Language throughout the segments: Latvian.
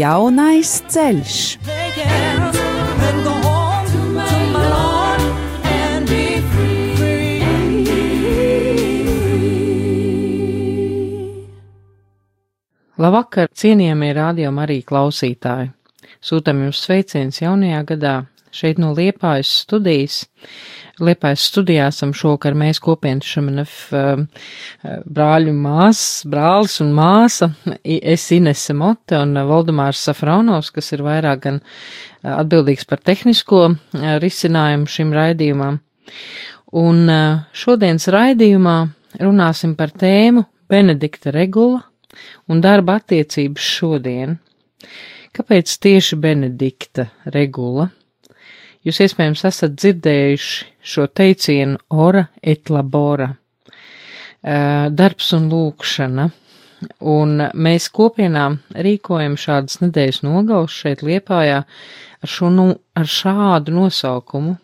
Jaunais ceļš. Labvakar, cienījamie rādījumi arī klausītāji! Sūtam jums sveiciens jaunajā gadā šeit no Liepājas studijas. Liepājas studijā esam šokar mēs kopienas Šamanef uh, brāļu māsas, brālis un māsa, es Inese Mote un Valdemārs Safraunovs, kas ir vairāk gan atbildīgs par tehnisko uh, risinājumu šim raidījumam. Un uh, šodienas raidījumā runāsim par tēmu Benedikta regula un darba attiecības šodien. Kāpēc tieši Benedikta regula? Jūs iespējams esat dzirdējuši šo teicienu ora et labora, darbs un lūkšana. Un mēs kopienā rīkojam šādas nedēļas nogaus šeit Liepājā ar, šo, nu, ar šādu nosaukumu,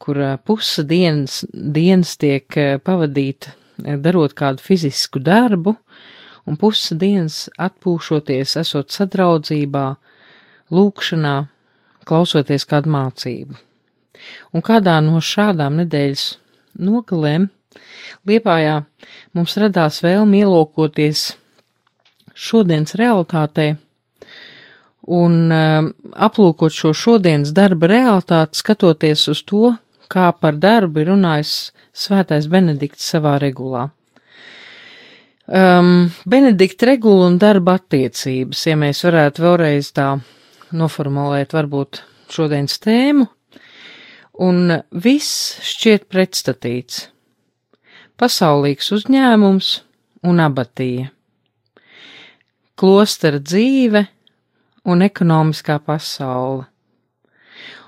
kur puse dienas, dienas tiek pavadīta darot kādu fizisku darbu, un puse dienas atpūšoties, esot sadraudzībā, lūkšanā, klausoties kādu mācību. Un kādā no šādām nedēļas nogalēm Liepājā mums radās vēlme ielūkoties šodienas realitātē un uh, aplūkot šo šodienas darba realitāti, skatoties uz to, kā par darbu ir runājis Svētais Benedikts savā regulā. Um, Benedikta regula un darba attiecības, ja mēs varētu vēlreiz tā noformulēt varbūt šodienas tēmu, un viss šķiet pretstatīts. Pasaulīgs uzņēmums un abatija, klostera dzīve un ekonomiskā pasaule.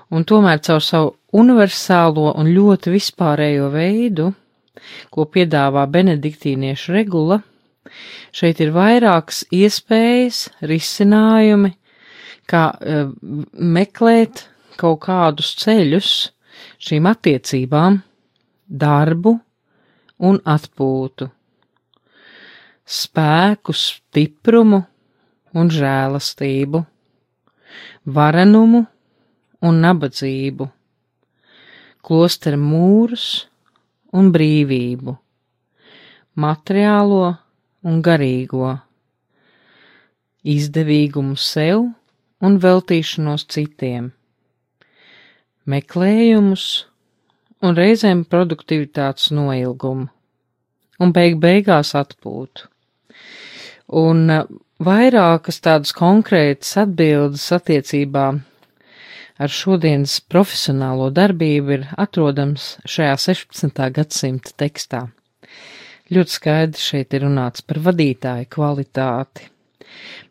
Un tomēr caur savu universālo un ļoti vispārējo veidu, ko piedāvā benediktīniešu regula, šeit ir vairākas iespējas, risinājumi, kā uh, meklēt kaut kādus ceļus šīm attiecībām, darbu un atpūtu, spēku, stiprumu un žēlastību, varenumu un nabadzību, klostera mūrus un brīvību, materiālo un garīgo, izdevīgumu sev un veltīšanos citiem, meklējumus un reizēm produktivitātes noilgumu, un beig beigās atpūtu. Un uh, vairākas tādas konkrētas atbildes attiecībā ar šodienas profesionālo darbību ir atrodams šajā 16. gadsimta tekstā. Ļoti skaidri šeit ir runāts par vadītāju kvalitāti,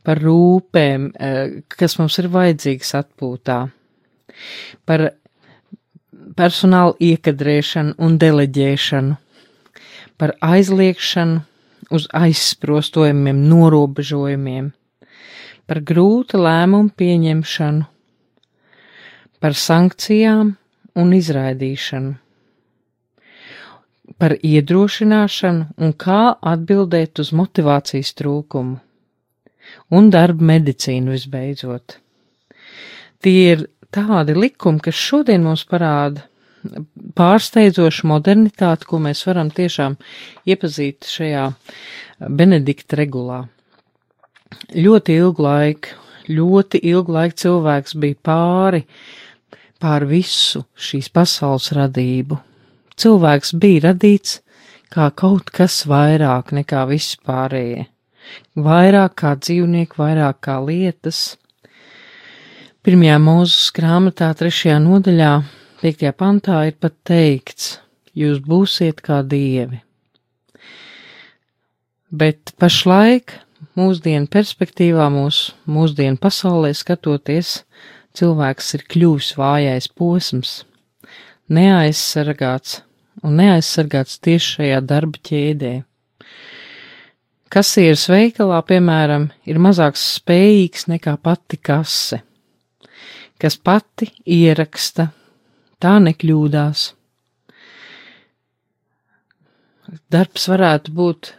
par rūpēm, eh, kas mums ir vajadzīgas atpūtā, par personāla iekadrēšanu un deleģēšanu, par aizliekšanu uz aizsprostojumiem, norobežojumiem, par grūtu lēmumu pieņemšanu, par sankcijām un izraidīšanu, par iedrošināšanu un kā atbildēt uz motivācijas trūkumu un darba medicīnu visbeidzot. Tie ir tādi likumi, kas šodien mums parāda pārsteidzošu modernitāti, ko mēs varam tiešām iepazīt šajā Benedikta regulā. Ļoti ilgu laiku, ļoti ilgu laiku cilvēks bija pāri pār visu šīs pasaules radību. Cilvēks bija radīts kā kaut kas vairāk nekā vispārējie vairāk kā dzīvnieku, vairāk kā lietas. Pirmajā mūzes grāmatā, trešajā nodaļā, piektajā pantā ir pat teikts, jūs būsiet kā dievi. Bet pašlaik mūsdienu perspektīvā, mūsu mūsdienu pasaulē skatoties, cilvēks ir kļuvis vājais posms, neaizsargāts un neaizsargāts tieši šajā darba ķēdē. Kasieris veikalā, piemēram, ir mazāk spējīgs nekā pati kase, kas pati ieraksta, tā nekļūdās. Darbs varētu būt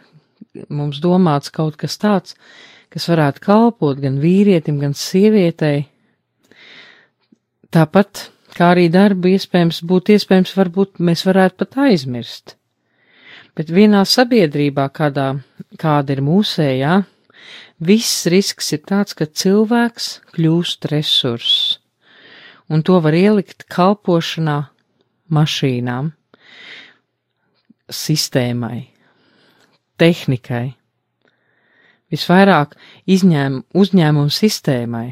mums domāts kaut kas tāds, kas varētu kalpot gan vīrietim, gan sievietei. Tāpat kā arī darbu iespējams būtu iespējams, varbūt mēs varētu pat aizmirst. Bet vienā sabiedrībā, kādā, kāda ir mūsējā, viss risks ir tāds, ka cilvēks kļūst resurss, un to var ielikt kalpošanā mašīnām, sistēmai, tehnikai, visvairāk izņēm, uzņēmumu sistēmai.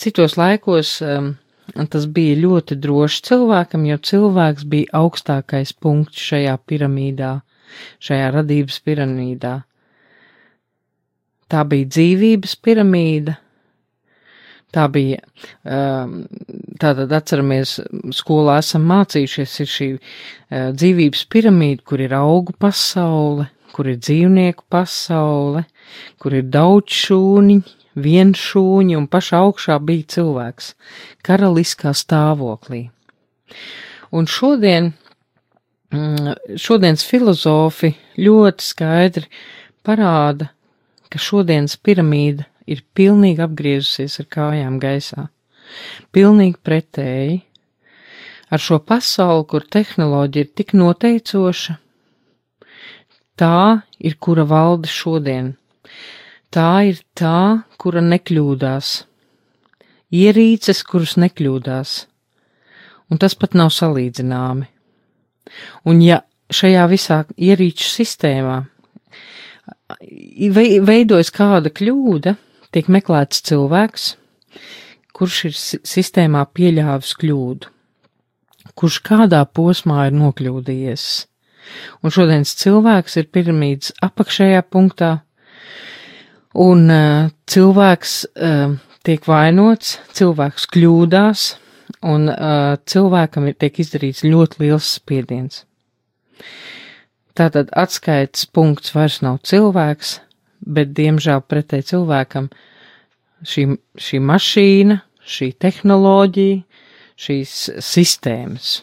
Citos laikos um, tas bija ļoti droši cilvēkam, jo cilvēks bija augstākais punkts šajā piramīdā, šajā radības piramīdā. Tā bija dzīvības piramīda, Tā bija, um, tātad atceramies, skolā esam mācījušies, ir šī uh, dzīvības piramīda, kur ir augu pasaule, kur ir dzīvnieku pasaule, kur ir daudz šūniņi, viens šūņi un pašā augšā bija cilvēks, karaliskā stāvoklī. Un šodien, mm, šodienas filozofi ļoti skaidri parāda, ka šodienas piramīda ir pilnīgi apgriezusies ar kājām gaisā. Pilnīgi pretēji. Ar šo pasauli, kur tehnoloģija ir tik noteicoša, tā ir, kura valda šodien. Tā ir tā, kura nekļūdās. Ierīces, kuras nekļūdās. Un tas pat nav salīdzināmi. Un ja šajā visā ierīču sistēmā veidojas kāda kļūda, tiek meklēts cilvēks, kurš ir sistēmā pieļāvis kļūdu, kurš kādā posmā ir nokļūdījies. Un šodienas cilvēks ir piramīdas apakšējā punktā, un uh, cilvēks uh, tiek vainots, cilvēks kļūdās, un uh, cilvēkam ir tiek izdarīts ļoti liels spiediens. Tātad atskaites punkts vairs nav cilvēks, bet diemžēl pretēji cilvēkam šī, šī mašīna, šī tehnoloģija, šīs sistēmas.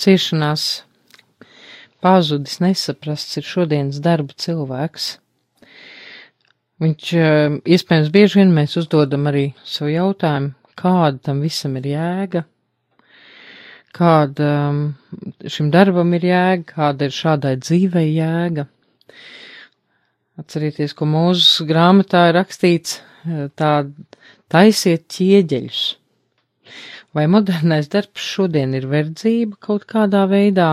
Ciešanās pazudis, nesaprasts ir šodienas darba cilvēks. Viņš, eh, iespējams, bieži vien mēs uzdodam arī savu jautājumu, kāda tam visam ir jēga, kāda um, šim darbam ir jēga, kāda ir šādai dzīvei jēga. Atcerieties, ko mūsu grāmatā ir rakstīts, eh, tā taisiet ķieģeļus. Vai modernais darbs šodien ir verdzība kaut kādā veidā?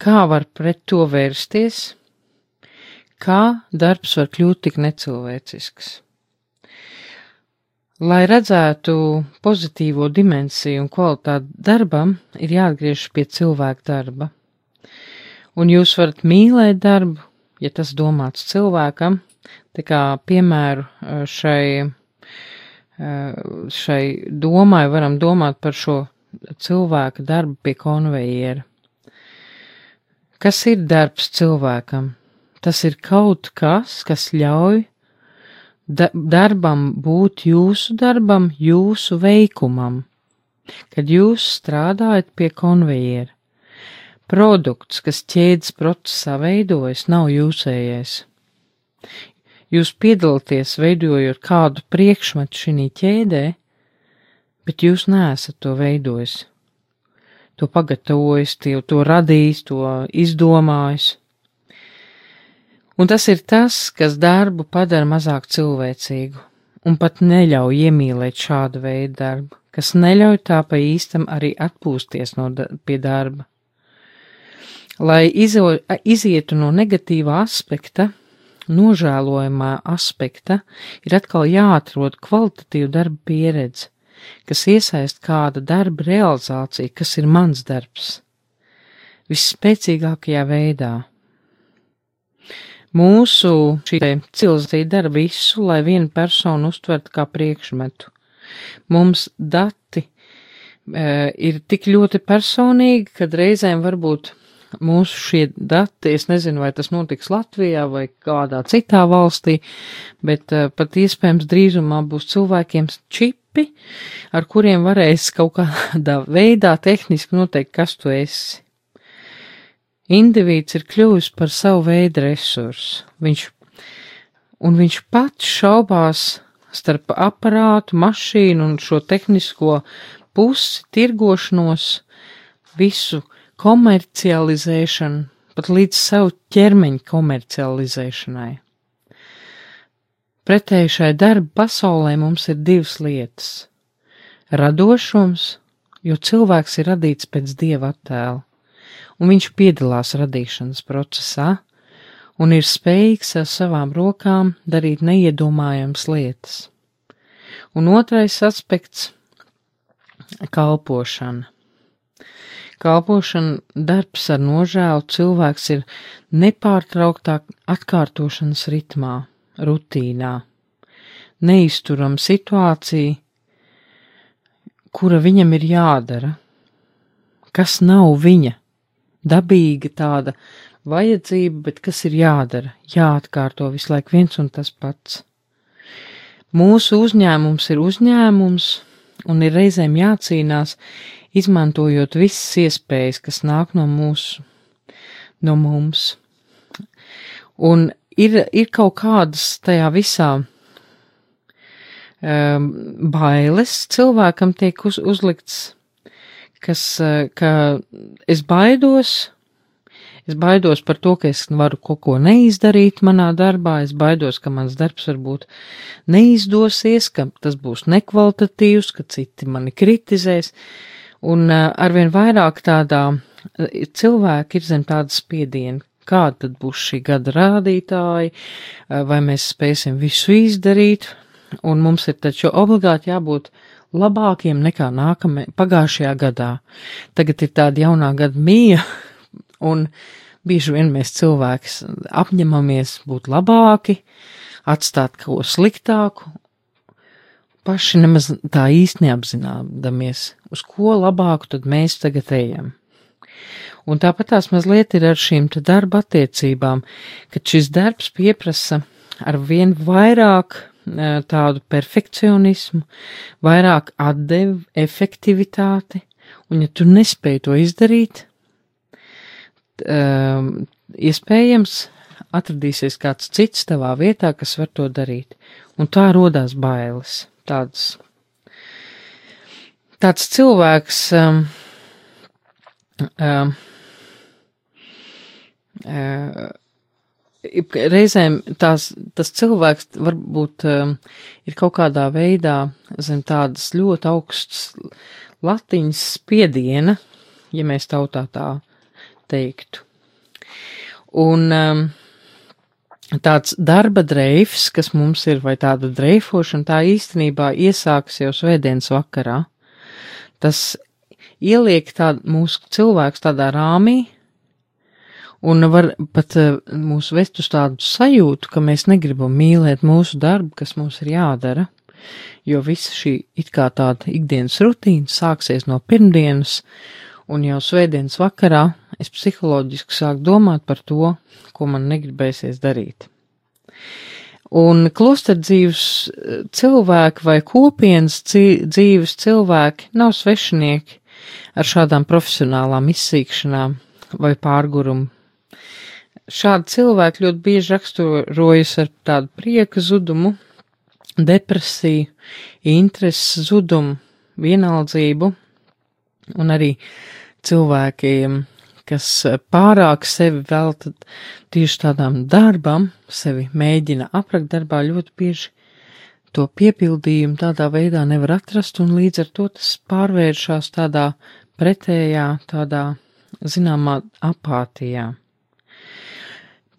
Kā var pret to vērsties? Kā darbs var kļūt tik necilvēcisks? Lai redzētu pozitīvo dimensiju un kvalitāti darbam, ir jāatgriežas pie cilvēka darba. Un jūs varat mīlēt darbu, ja tas domāts cilvēkam, tā kā piemēru eh, šai, šai domai varam domāt par šo cilvēka darbu pie konvejera. Kas ir darbs cilvēkam? Tas ir kaut kas, kas ļauj da darbam būt jūsu darbam, jūsu veikumam, kad jūs strādājat pie konvejera. Produkts, kas ķēdes procesā veidojas, nav jūsējais. Jūs piedalāties veidojot kādu priekšmetu šī ķēdē, bet jūs neesat to veidojis. To pagatavojis, to radījis, to izdomājis. Un tas ir tas, kas darbu padara mazāk cilvēcīgu, un pat neļauj iemīlēt šādu veidu darbu, kas neļauj tā pa īstam arī atpūsties no da pie darba. Lai izo, izietu no negatīvā aspekta, nožēlojamā aspekta, ir atkal jāatrod kvalitatīva darba pieredze, kas iesaist kāda darba realizācija, kas ir mans darbs, visspēcīgākajā veidā Mūsu šī civilizācija dara visu, lai vienu personu uztvertu kā priekšmetu. Mums dati e, ir tik ļoti personīgi, kad reizēm varbūt mūsu šie dati, es nezinu, vai tas notiks Latvijā vai kādā citā valstī, bet uh, pat iespējams drīzumā būs cilvēkiem čipi, ar kuriem varēs kaut kādā veidā tehniski noteikt, kas tu esi. Indivīds ir kļuvis par savu veidu resursu. Viņš, un viņš pats šaubās starp aparātu, mašīnu un šo tehnisko pusi, tirgošanos, visu komercializēšanu, pat līdz savu ķermeņa komercializēšanai. Pretēji šai darba pasaulē mums ir divas lietas - radošums, jo cilvēks ir radīts pēc dieva attēla un viņš piedalās radīšanas procesā un ir spējīgs ar savām rokām darīt neiedomājams lietas. Un otrais aspekts - kalpošana. Kalpošana, darbs ar nožēlu, cilvēks ir nepārtrauktā atkārtošanas ritmā, rutīnā, neizturam situācija, kura viņam ir jādara, kas nav viņa dabīga tāda vajadzība, bet kas ir jādara, jāatkārto visu laiku viens un tas pats. Mūsu uzņēmums ir uzņēmums, un ir reizēm jācīnās, izmantojot visas iespējas, kas nāk no mūsu, no mums. Un ir, ir kaut kādas tajā visā um, bailes cilvēkam tiek uz, uzlikts kas, eh, ka es baidos, es baidos par to, ka es varu kaut ko neizdarīt manā darbā, es baidos, ka mans darbs varbūt neizdosies, ka tas būs nekvalitatīvs, ka citi mani kritizēs, un arvien vairāk tādā cilvēki ir zem tāda spiediena, kāda tad būs šī gada rādītāji, vai mēs spēsim visu izdarīt, un mums ir taču obligāti jābūt labākiem nekā nākamajā pagājušajā gadā. Tagad ir tāda jaunā gada mīja, un bieži vien mēs cilvēks apņemamies būt labāki, atstāt ko sliktāku, paši nemaz tā īsti neapzināmies, uz ko labāku tad mēs tagad ejam. Un tāpat tās mazliet ir ar šīm darba attiecībām, kad šis darbs pieprasa ar vien vairāk tādu perfekcionismu, vairāk atdevi, efektivitāti, un ja tu nespēji to izdarīt, um, iespējams atradīsies kāds cits tavā vietā, kas var to darīt, un tā rodās bailes. Tāds, tāds cilvēks um, um, uh, reizēm tās, tas cilvēks varbūt um, ir kaut kādā veidā zem tādas ļoti augstas latiņas spiediena, ja mēs tautā tā teiktu. Un um, tāds darba dreifs, kas mums ir, vai tāda dreifošana, tā īstenībā iesākas jau svētdienas vakarā. Tas ieliek tādu mūsu cilvēks tādā rāmī, un var pat uh, mūs vest uz tādu sajūtu, ka mēs negribam mīlēt mūsu darbu, kas mums ir jādara, jo visa šī it kā tāda ikdienas rutīna sāksies no pirmdienas, un jau svētdienas vakarā es psiholoģiski sāku domāt par to, ko man negribēsies darīt. Un klosterdzīves eh, cilvēki vai kopienas dzīves cilvēki nav svešinieki ar šādām profesionālām izsīkšanām vai pārgurumu. Šādi cilvēki ļoti bieži raksturojas ar tādu prieka zudumu, depresiju, intereses zudumu, vienaldzību, un arī cilvēkiem kas eh, pārāk sevi velta tieši tādām darbam, sevi mēģina aprakt darbā, ļoti bieži to piepildījumu tādā veidā nevar atrast, un līdz ar to tas pārvēršas tādā pretējā, tādā zināmā apātijā.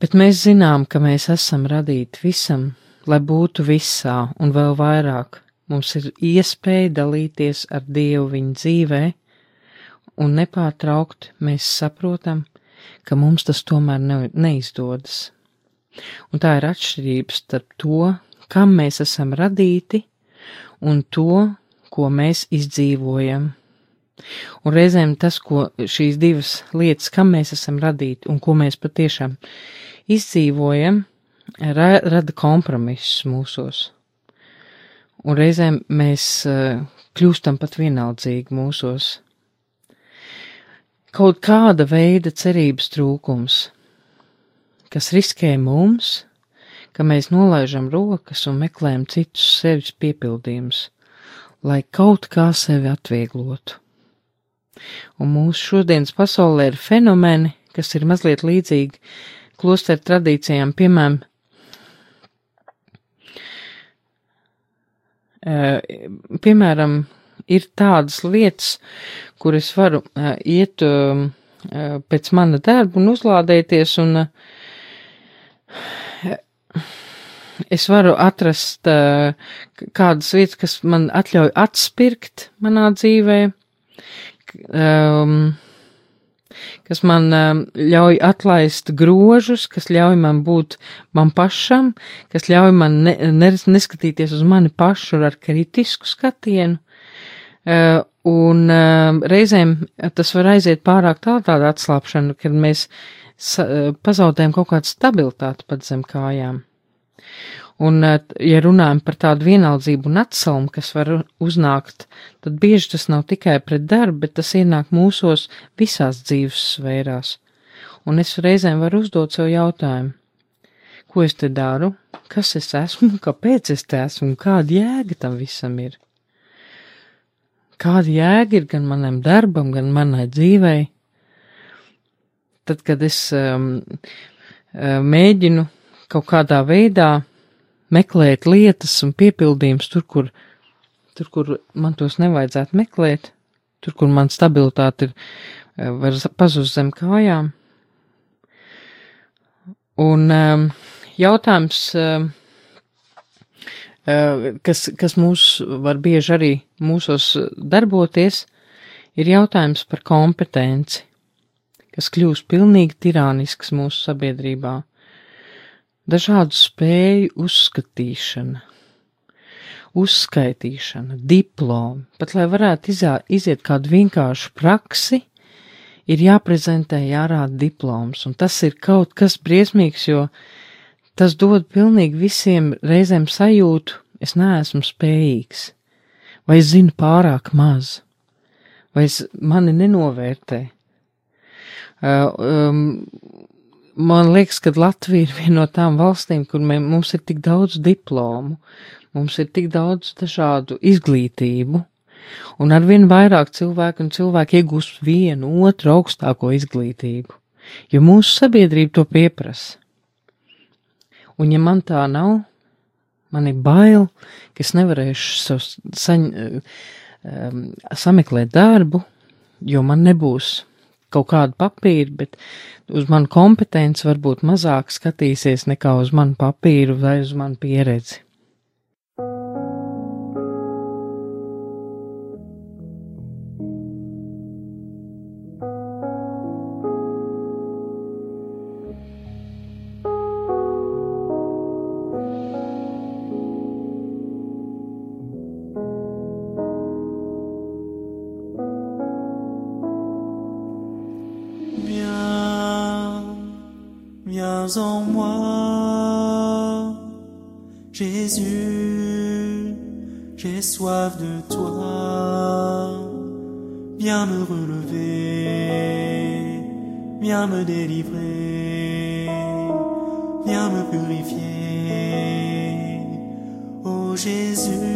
Bet mēs zinām, ka mēs esam radīti visam, lai būtu visā un vēl vairāk. Mums ir iespēja dalīties ar Dievu viņa dzīvē, un nepārtraukti mēs saprotam, ka mums tas tomēr ne, neizdodas. Un tā ir atšķirība starp to, kam mēs esam radīti, un to, ko mēs izdzīvojam. Un reizēm tas, ko šīs divas lietas, kam mēs esam radīti un ko mēs patiešām izdzīvojam, ra rada kompromisus mūsos. Un reizēm mēs uh, kļūstam pat vienaldzīgi mūsos kaut kāda veida cerības trūkums, kas riskē mums, ka mēs nolaižam rokas un meklējam citus sevis piepildījumus, lai kaut kā sevi atvieglotu. Un mūsu šodienas pasaulē ir fenomeni, kas ir mazliet līdzīgi klosteru tradīcijām, piemēram, piemēram, ir tādas lietas, kur es varu uh, iet uh, pēc mana darba un uzlādēties, un uh, es varu atrast uh, kādas vietas, kas man atļauj atspirkt manā dzīvē, um, kas man um, ļauj atlaist grožus, kas ļauj man būt man pašam, kas ļauj man ne, neskatīties uz mani pašu ar kritisku skatienu, un uh, reizēm tas var aiziet pārāk tālu tāda atslāpšana, kad mēs uh, pazaudējam kaut kādu stabilitāti pat zem kājām. Un, ja runājam par tādu vienaldzību un atsalmu, kas var uznākt, tad bieži tas nav tikai pret darbu, bet tas ienāk mūsos visās dzīves sfērās. Un es reizēm varu uzdot sev jautājumu, ko es te daru, kas es esmu, kāpēc es te esmu? Un kāda jēga tam visam ir kāda jēga ir gan manam darbam, gan manai dzīvei. Tad, kad es um, uh, mēģinu kaut kādā veidā meklēt lietas un piepildījumus tur, kur, tur, kur man tos nevajadzētu meklēt, tur, kur man stabilitāte ir, uh, var pazust zem kājām. Un um, jautājums, um, kas, kas mūs var bieži arī mūsos darboties, ir jautājums par kompetenci, kas kļūst pilnīgi tirānisks mūsu sabiedrībā. Dažādu spēju uzskatīšana, uzskaitīšana, diplomi, pat lai varētu izā, iziet kādu vienkāršu praksi, ir jāprezentē, jārāda diploms, un tas ir kaut kas briesmīgs, jo Tas dod pilnīgi visiem reizēm sajūtu, es neesmu spējīgs, vai zinu pārāk maz, vai es mani nenovērtē. Uh, um, man liekas, ka Latvija ir viena no tām valstīm, kur mē, mums ir tik daudz diplomu, mums ir tik daudz dažādu izglītību, un arvien vairāk cilvēku un cilvēki iegūst vienu otru augstāko izglītību, jo mūsu sabiedrība to pieprasa. Un ja man tā nav, man ir bail, ka es nevarēšu saņ, um, sameklēt darbu, jo man nebūs kaut kādu papīru, bet uz manu kompetenci varbūt mazāk skatīsies nekā uz manu papīru vai uz manu pieredzi. Viens en moi. Jésus, j'ai soif de toi. Viens me relever, viens me délivrer, viens me purifier. Oh Jésus. Jésus,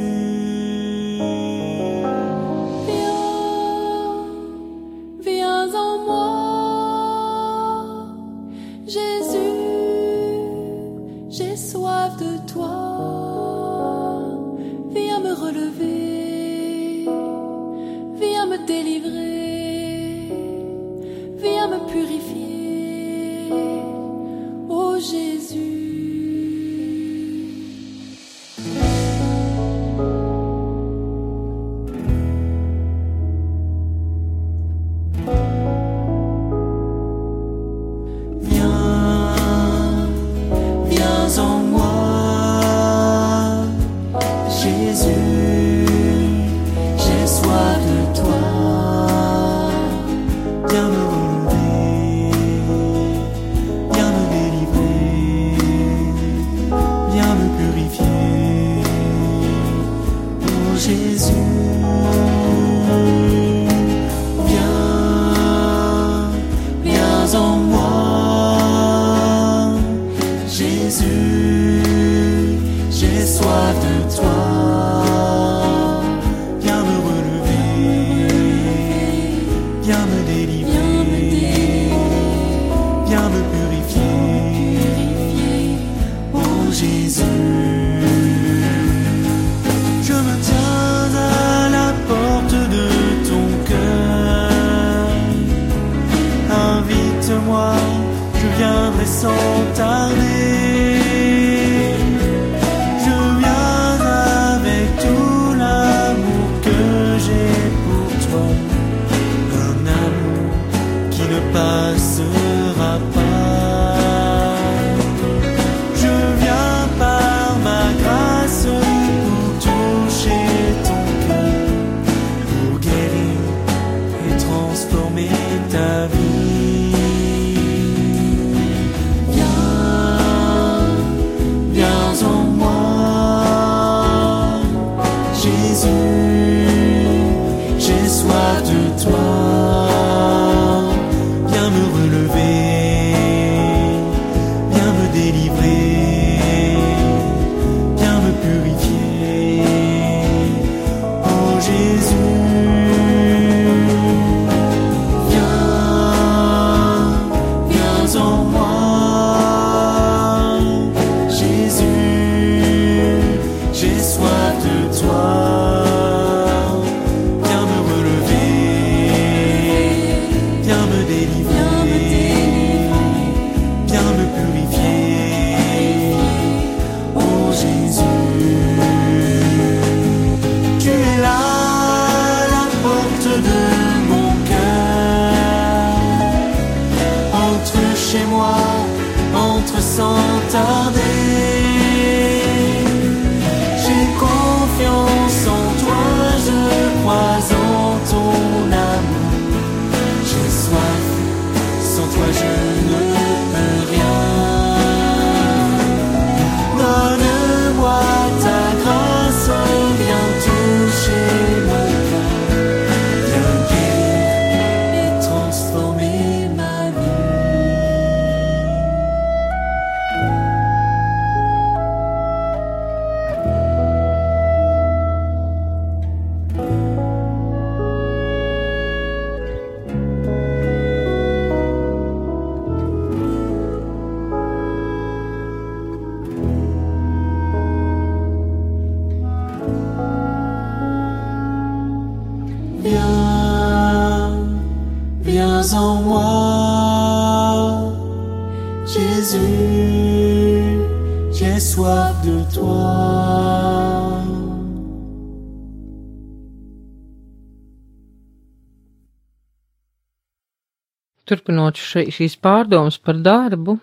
Turpinot še, šīs pārdomas par darbu,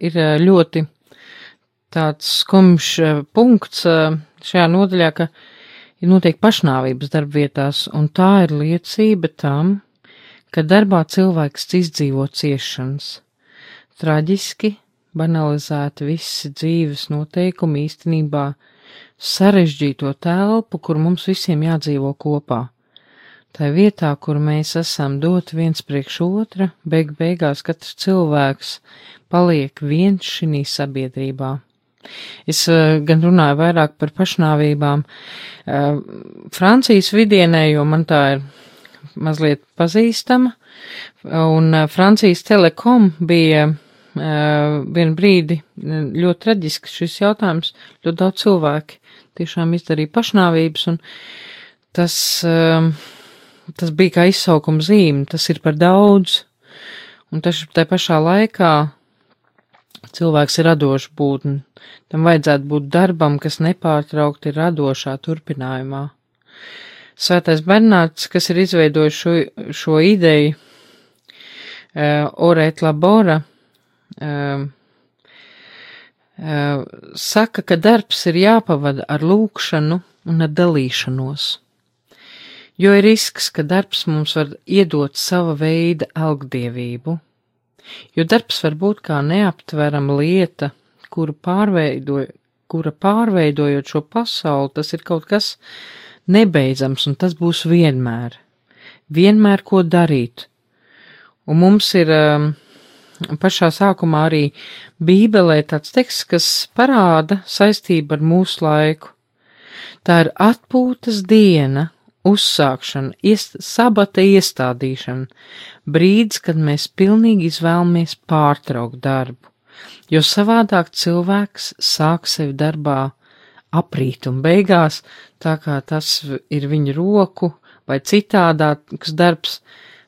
ir ļoti tāds skumjš punkts šajā nodaļā, ka ir noteikti pašnāvības darbvietās, un tā ir liecība tam, ka darbā cilvēks izdzīvo ciešanas. Traģiski, banalizēti visi dzīves noteikumi īstenībā sarežģīto telpu, kur mums visiem jādzīvo kopā. Tā vietā, kur mēs esam doti viens priekš otra, beig beigās katrs cilvēks paliek viens šī sabiedrībā. Es uh, gan runāju vairāk par pašnāvībām uh, Francijas vidienē, jo man tā ir mazliet pazīstama, un uh, Francijas telekom bija vienu brīdi ļoti traģisks šis jautājums, ļoti daudz cilvēki tiešām izdarīja pašnāvības, un tas uh, tas bija kā izsaukuma zīme, tas ir par daudz, un tas tā pašā laikā cilvēks ir radošs būtne, tam vajadzētu būt darbam, kas nepārtraukti ir radošā turpinājumā. Svētais Bernārds, kas ir izveidojis šo, šo ideju, uh, orēt labora, uh, uh, saka, ka darbs ir jāpavada ar lūkšanu un ar dalīšanos jo ir risks, ka darbs mums var iedot sava veida algdievību, jo darbs var būt kā neaptverama lieta, kuru pārveidoja, kura pārveidojot šo pasauli, tas ir kaut kas nebeidzams, un tas būs vienmēr, vienmēr ko darīt. Un mums ir um, pašā sākumā arī Bībelē tāds teksts, kas parāda saistību ar mūsu laiku. Tā ir atpūtas diena, uzsākšana, iest, sabata iestādīšana, brīdis, kad mēs pilnīgi izvēlamies pārtraukt darbu, jo savādāk cilvēks sāk sevi darbā aprīt un beigās, tā kā tas ir viņa roku vai citādāks darbs,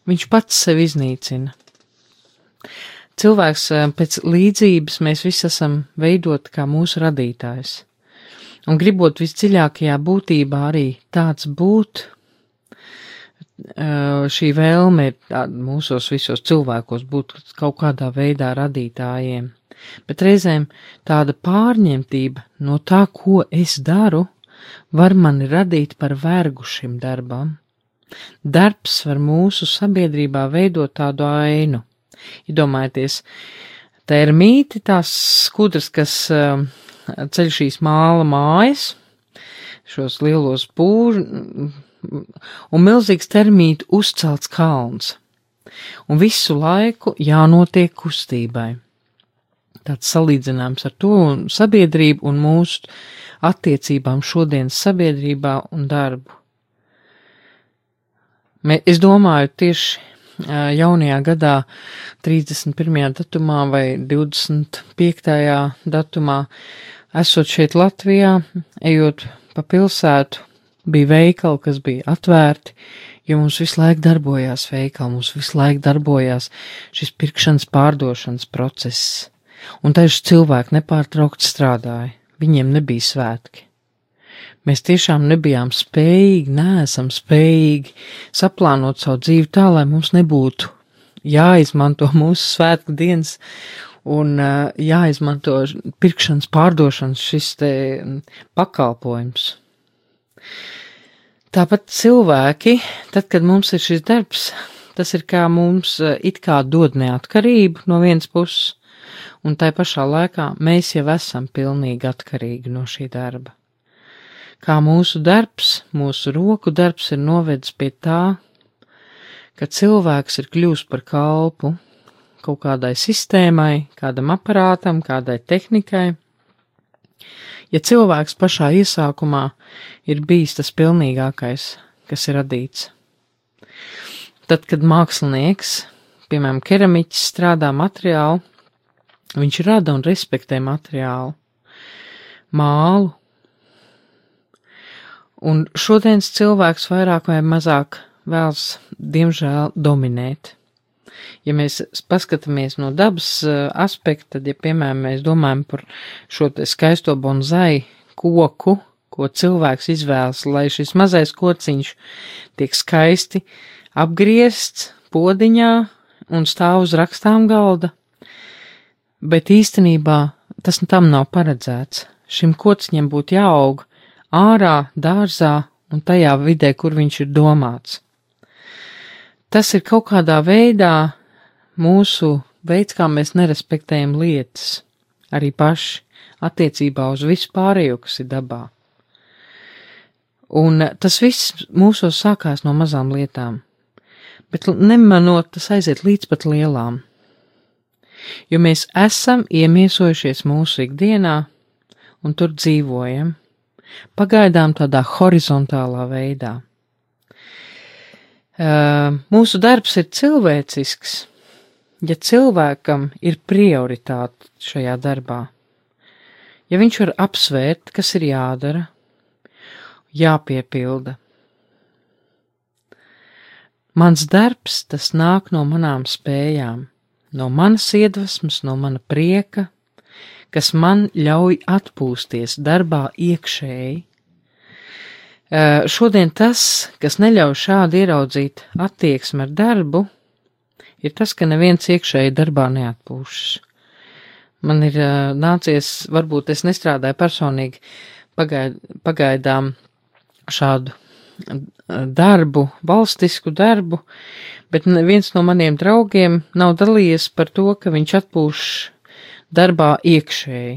viņš pats sevi iznīcina. Cilvēks eh, pēc līdzības mēs visi esam veidoti kā mūsu radītājs un gribot visdziļākajā būtībā arī tāds būt, šī vēlme ir mūsos visos cilvēkos būt kaut kādā veidā radītājiem, bet reizēm tāda pārņemtība no tā, ko es daru, var mani radīt par vergu šim darbam. Darbs var mūsu sabiedrībā veidot tādu ainu. Iedomājieties, termīti, tās skudras, kas uh, ceļ šīs māla mājas, šos lielos pūžus, un milzīgs termītu uzcelts kalns, un visu laiku jānotiek kustībai. Tāds salīdzinājums ar to un sabiedrību un mūsu attiecībām šodienas sabiedrībā un darbu. Es domāju, tieši jaunajā gadā, 31. datumā vai 25. datumā, esot šeit Latvijā, ejot pa pilsētu, bija veikali, kas bija atvērti, jo mums visu laiku darbojās veikali, mums visu laiku darbojās šis pirkšanas pārdošanas process, un taču cilvēki nepārtraukt strādāja, viņiem nebija svētki. Mēs tiešām nebijām spējīgi, neesam spējīgi saplānot savu dzīvi tā, lai mums nebūtu jāizmanto mūsu svētku dienas un uh, jāizmanto pirkšanas pārdošanas šis te pakalpojums. Tāpat cilvēki, tad, kad mums ir šis darbs, tas ir kā mums eh, it kā dod neatkarību no vienas puses, un tai pašā laikā mēs jau esam pilnīgi atkarīgi no šī darba. Kā mūsu darbs, mūsu roku darbs ir novedis pie tā, ka cilvēks ir kļūst par kalpu kaut kādai sistēmai, kādam aparātam, kādai tehnikai, ja cilvēks pašā iesākumā ir bijis tas pilnīgākais, kas ir radīts. Tad, kad mākslinieks, piemēram, keramiķis strādā materiālu, viņš rada un respektē materiālu, mālu, un šodienas cilvēks vairāk vai mazāk vēlas, diemžēl, dominēt. ja mēs paskatāmies no dabas uh, aspekta, tad, ja, piemēram, mēs domājam par šo skaisto bonzai koku, ko cilvēks izvēlas, lai šis mazais kociņš tiek skaisti apgriezts podiņā un stāv uz rakstām galda, bet īstenībā tas tam nav paredzēts. Šim kociņam būtu jāaug ārā, dārzā un tajā vidē, kur viņš ir domāts. Tas ir kaut kādā veidā mūsu veids, kā mēs nerespektējam lietas, arī paši attiecībā uz visu pārējo, kas ir dabā. Un tas viss mūsos sākās no mazām lietām, bet nemanot, tas aiziet līdz pat lielām. Jo mēs esam iemiesojušies mūsu ikdienā un tur dzīvojam, pagaidām tādā horizontālā veidā. Mūsu darbs ir cilvēcisks, ja cilvēkam ir prioritāte šajā darbā. Ja viņš var apsvērt, kas ir jādara, jāpiepilda. Mans darbs, tas nāk no manām spējām, no manas iedvesmas, no mana prieka, kas man ļauj atpūsties darbā iekšēji, šodien tas, kas neļauj šādi ieraudzīt attieksmi ar darbu, ir tas, ka neviens iekšēji darbā neatpūšas. Man ir nācies, varbūt es nestrādāju personīgi pagaid, pagaidām šādu darbu, valstisku darbu, bet viens no maniem draugiem nav dalījies par to, ka viņš atpūš darbā iekšēji,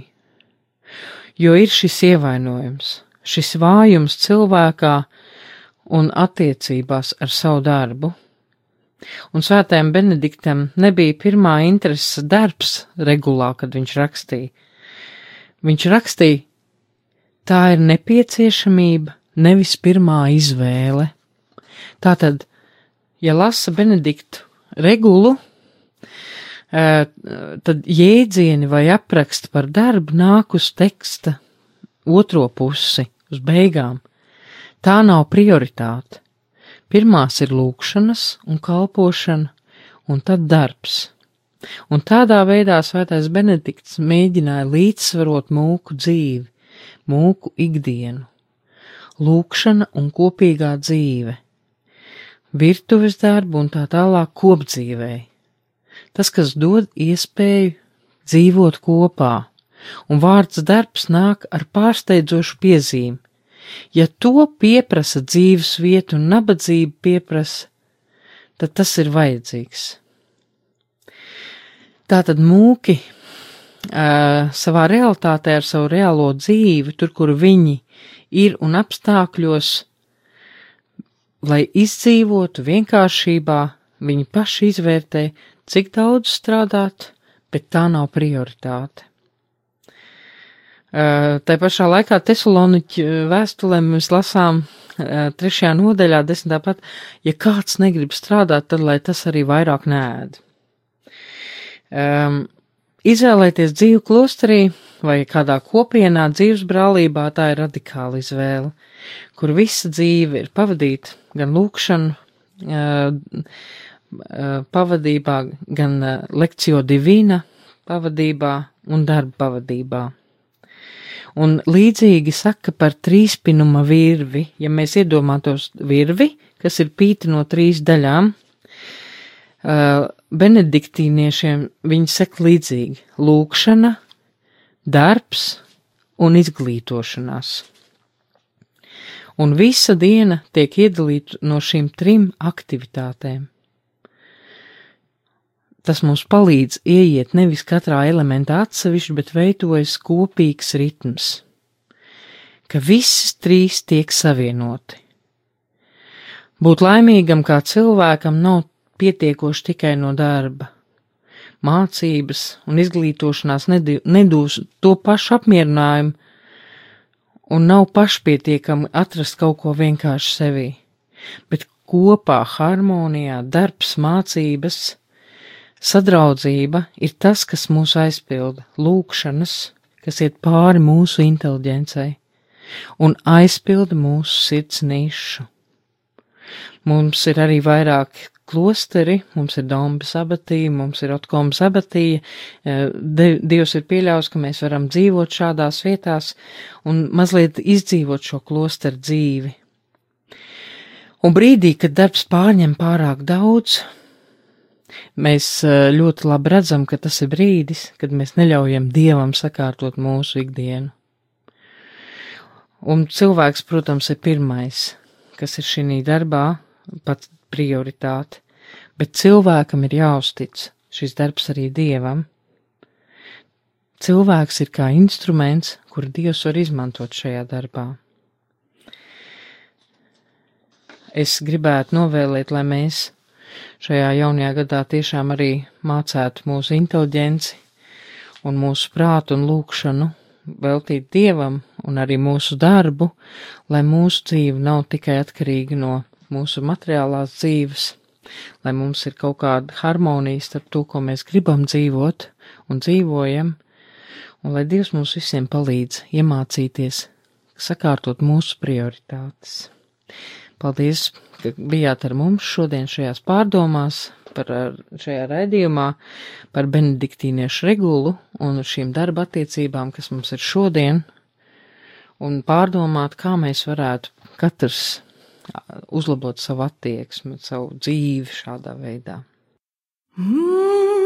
jo ir šis ievainojums šis vājums cilvēkā un attiecībās ar savu darbu. Un svētējiem Benediktam nebija pirmā interese darbs regulā, kad viņš rakstīja. Viņš rakstīja, tā ir nepieciešamība, nevis pirmā izvēle. Tātad, ja lasa Benediktu regulu, tad jēdzieni vai apraksti par darbu nāk uz teksta otro pusi uz beigām. Tā nav prioritāte. Pirmās ir lūkšanas un kalpošana, un tad darbs. Un tādā veidā svētais Benedikts mēģināja līdzsvarot mūku dzīvi, mūku ikdienu, lūkšana un kopīgā dzīve, virtuves darbu un tā tālāk kopdzīvēi. Tas, kas dod iespēju dzīvot kopā, un vārds darbs nāk ar pārsteidzošu piezīmi. Ja to pieprasa dzīves vieta un nabadzība pieprasa, tad tas ir vajadzīgs. Tātad mūki uh, savā realitātē ar savu reālo dzīvi, tur, kur viņi ir un apstākļos, lai izdzīvotu vienkāršībā, viņi paši izvērtē, cik daudz strādāt, bet tā nav prioritāte. Tā pašā laikā Tesaloniķu vēstulē mēs lasām trešajā nodaļā desmitā pat, ja kāds negrib strādāt, tad lai tas arī vairāk nēd. Um, izvēlēties dzīvi klosterī vai kādā kopienā dzīves brālībā tā ir radikāla izvēle, kur visa dzīve ir pavadīta gan lūkšanu, uh, pavadībā, gan uh, lekcio divīna pavadībā un darba pavadībā. Un līdzīgi saka par trīspinuma virvi, ja mēs iedomātos virvi, kas ir pīti no trīs daļām, uh, benediktīniešiem viņi saka līdzīgi - lūkšana, darbs un izglītošanās. Un visa diena tiek iedalīta no šīm trim aktivitātēm. Tas mums palīdz ieiet nevis katrā elementā atsevišķi, bet veidojas kopīgs ritms, ka visas trīs tiek savienoti. Būt laimīgam kā cilvēkam nav pietiekoši tikai no darba. Mācības un izglītošanās nedūs to pašu apmierinājumu, un nav pašpietiekami atrast kaut ko vienkārši sevī, bet kopā harmonijā darbs, mācības, Sadraudzība ir tas, kas mūs aizpilda, lūkšanas, kas iet pāri mūsu inteliģencei un aizpilda mūsu sirds nišu. Mums ir arī vairāk klosteri, mums ir Domba sabatija, mums ir Otkoma sabatija. Dievs ir pieļaus, ka mēs varam dzīvot šādās vietās un mazliet izdzīvot šo klosteru dzīvi. Un brīdī, kad darbs pārņem pārāk daudz, mēs ļoti labi redzam, ka tas ir brīdis, kad mēs neļaujam Dievam sakārtot mūsu ikdienu. Un cilvēks, protams, ir pirmais, kas ir šī darbā, pats prioritāte, bet cilvēkam ir jāuztic šis darbs arī Dievam. Cilvēks ir kā instruments, kuru Dievs var izmantot šajā darbā. Es gribētu novēlēt, lai mēs šajā jaunajā gadā tiešām arī mācētu mūsu inteliģenci un mūsu prātu un lūkšanu veltīt Dievam un arī mūsu darbu, lai mūsu dzīve nav tikai atkarīga no mūsu materiālās dzīves, lai mums ir kaut kāda harmonija starp to, ko mēs gribam dzīvot un dzīvojam, un lai Dievs mums visiem palīdz iemācīties, sakārtot mūsu prioritātes. Paldies, ka bijāt ar mums šodien šajās pārdomās par šajā raidījumā par benediktīniešu regulu un šīm darba attiecībām, kas mums ir šodien, un pārdomāt, kā mēs varētu katrs uzlabot savu attieksmi, savu dzīvi šādā veidā. Mm -hmm.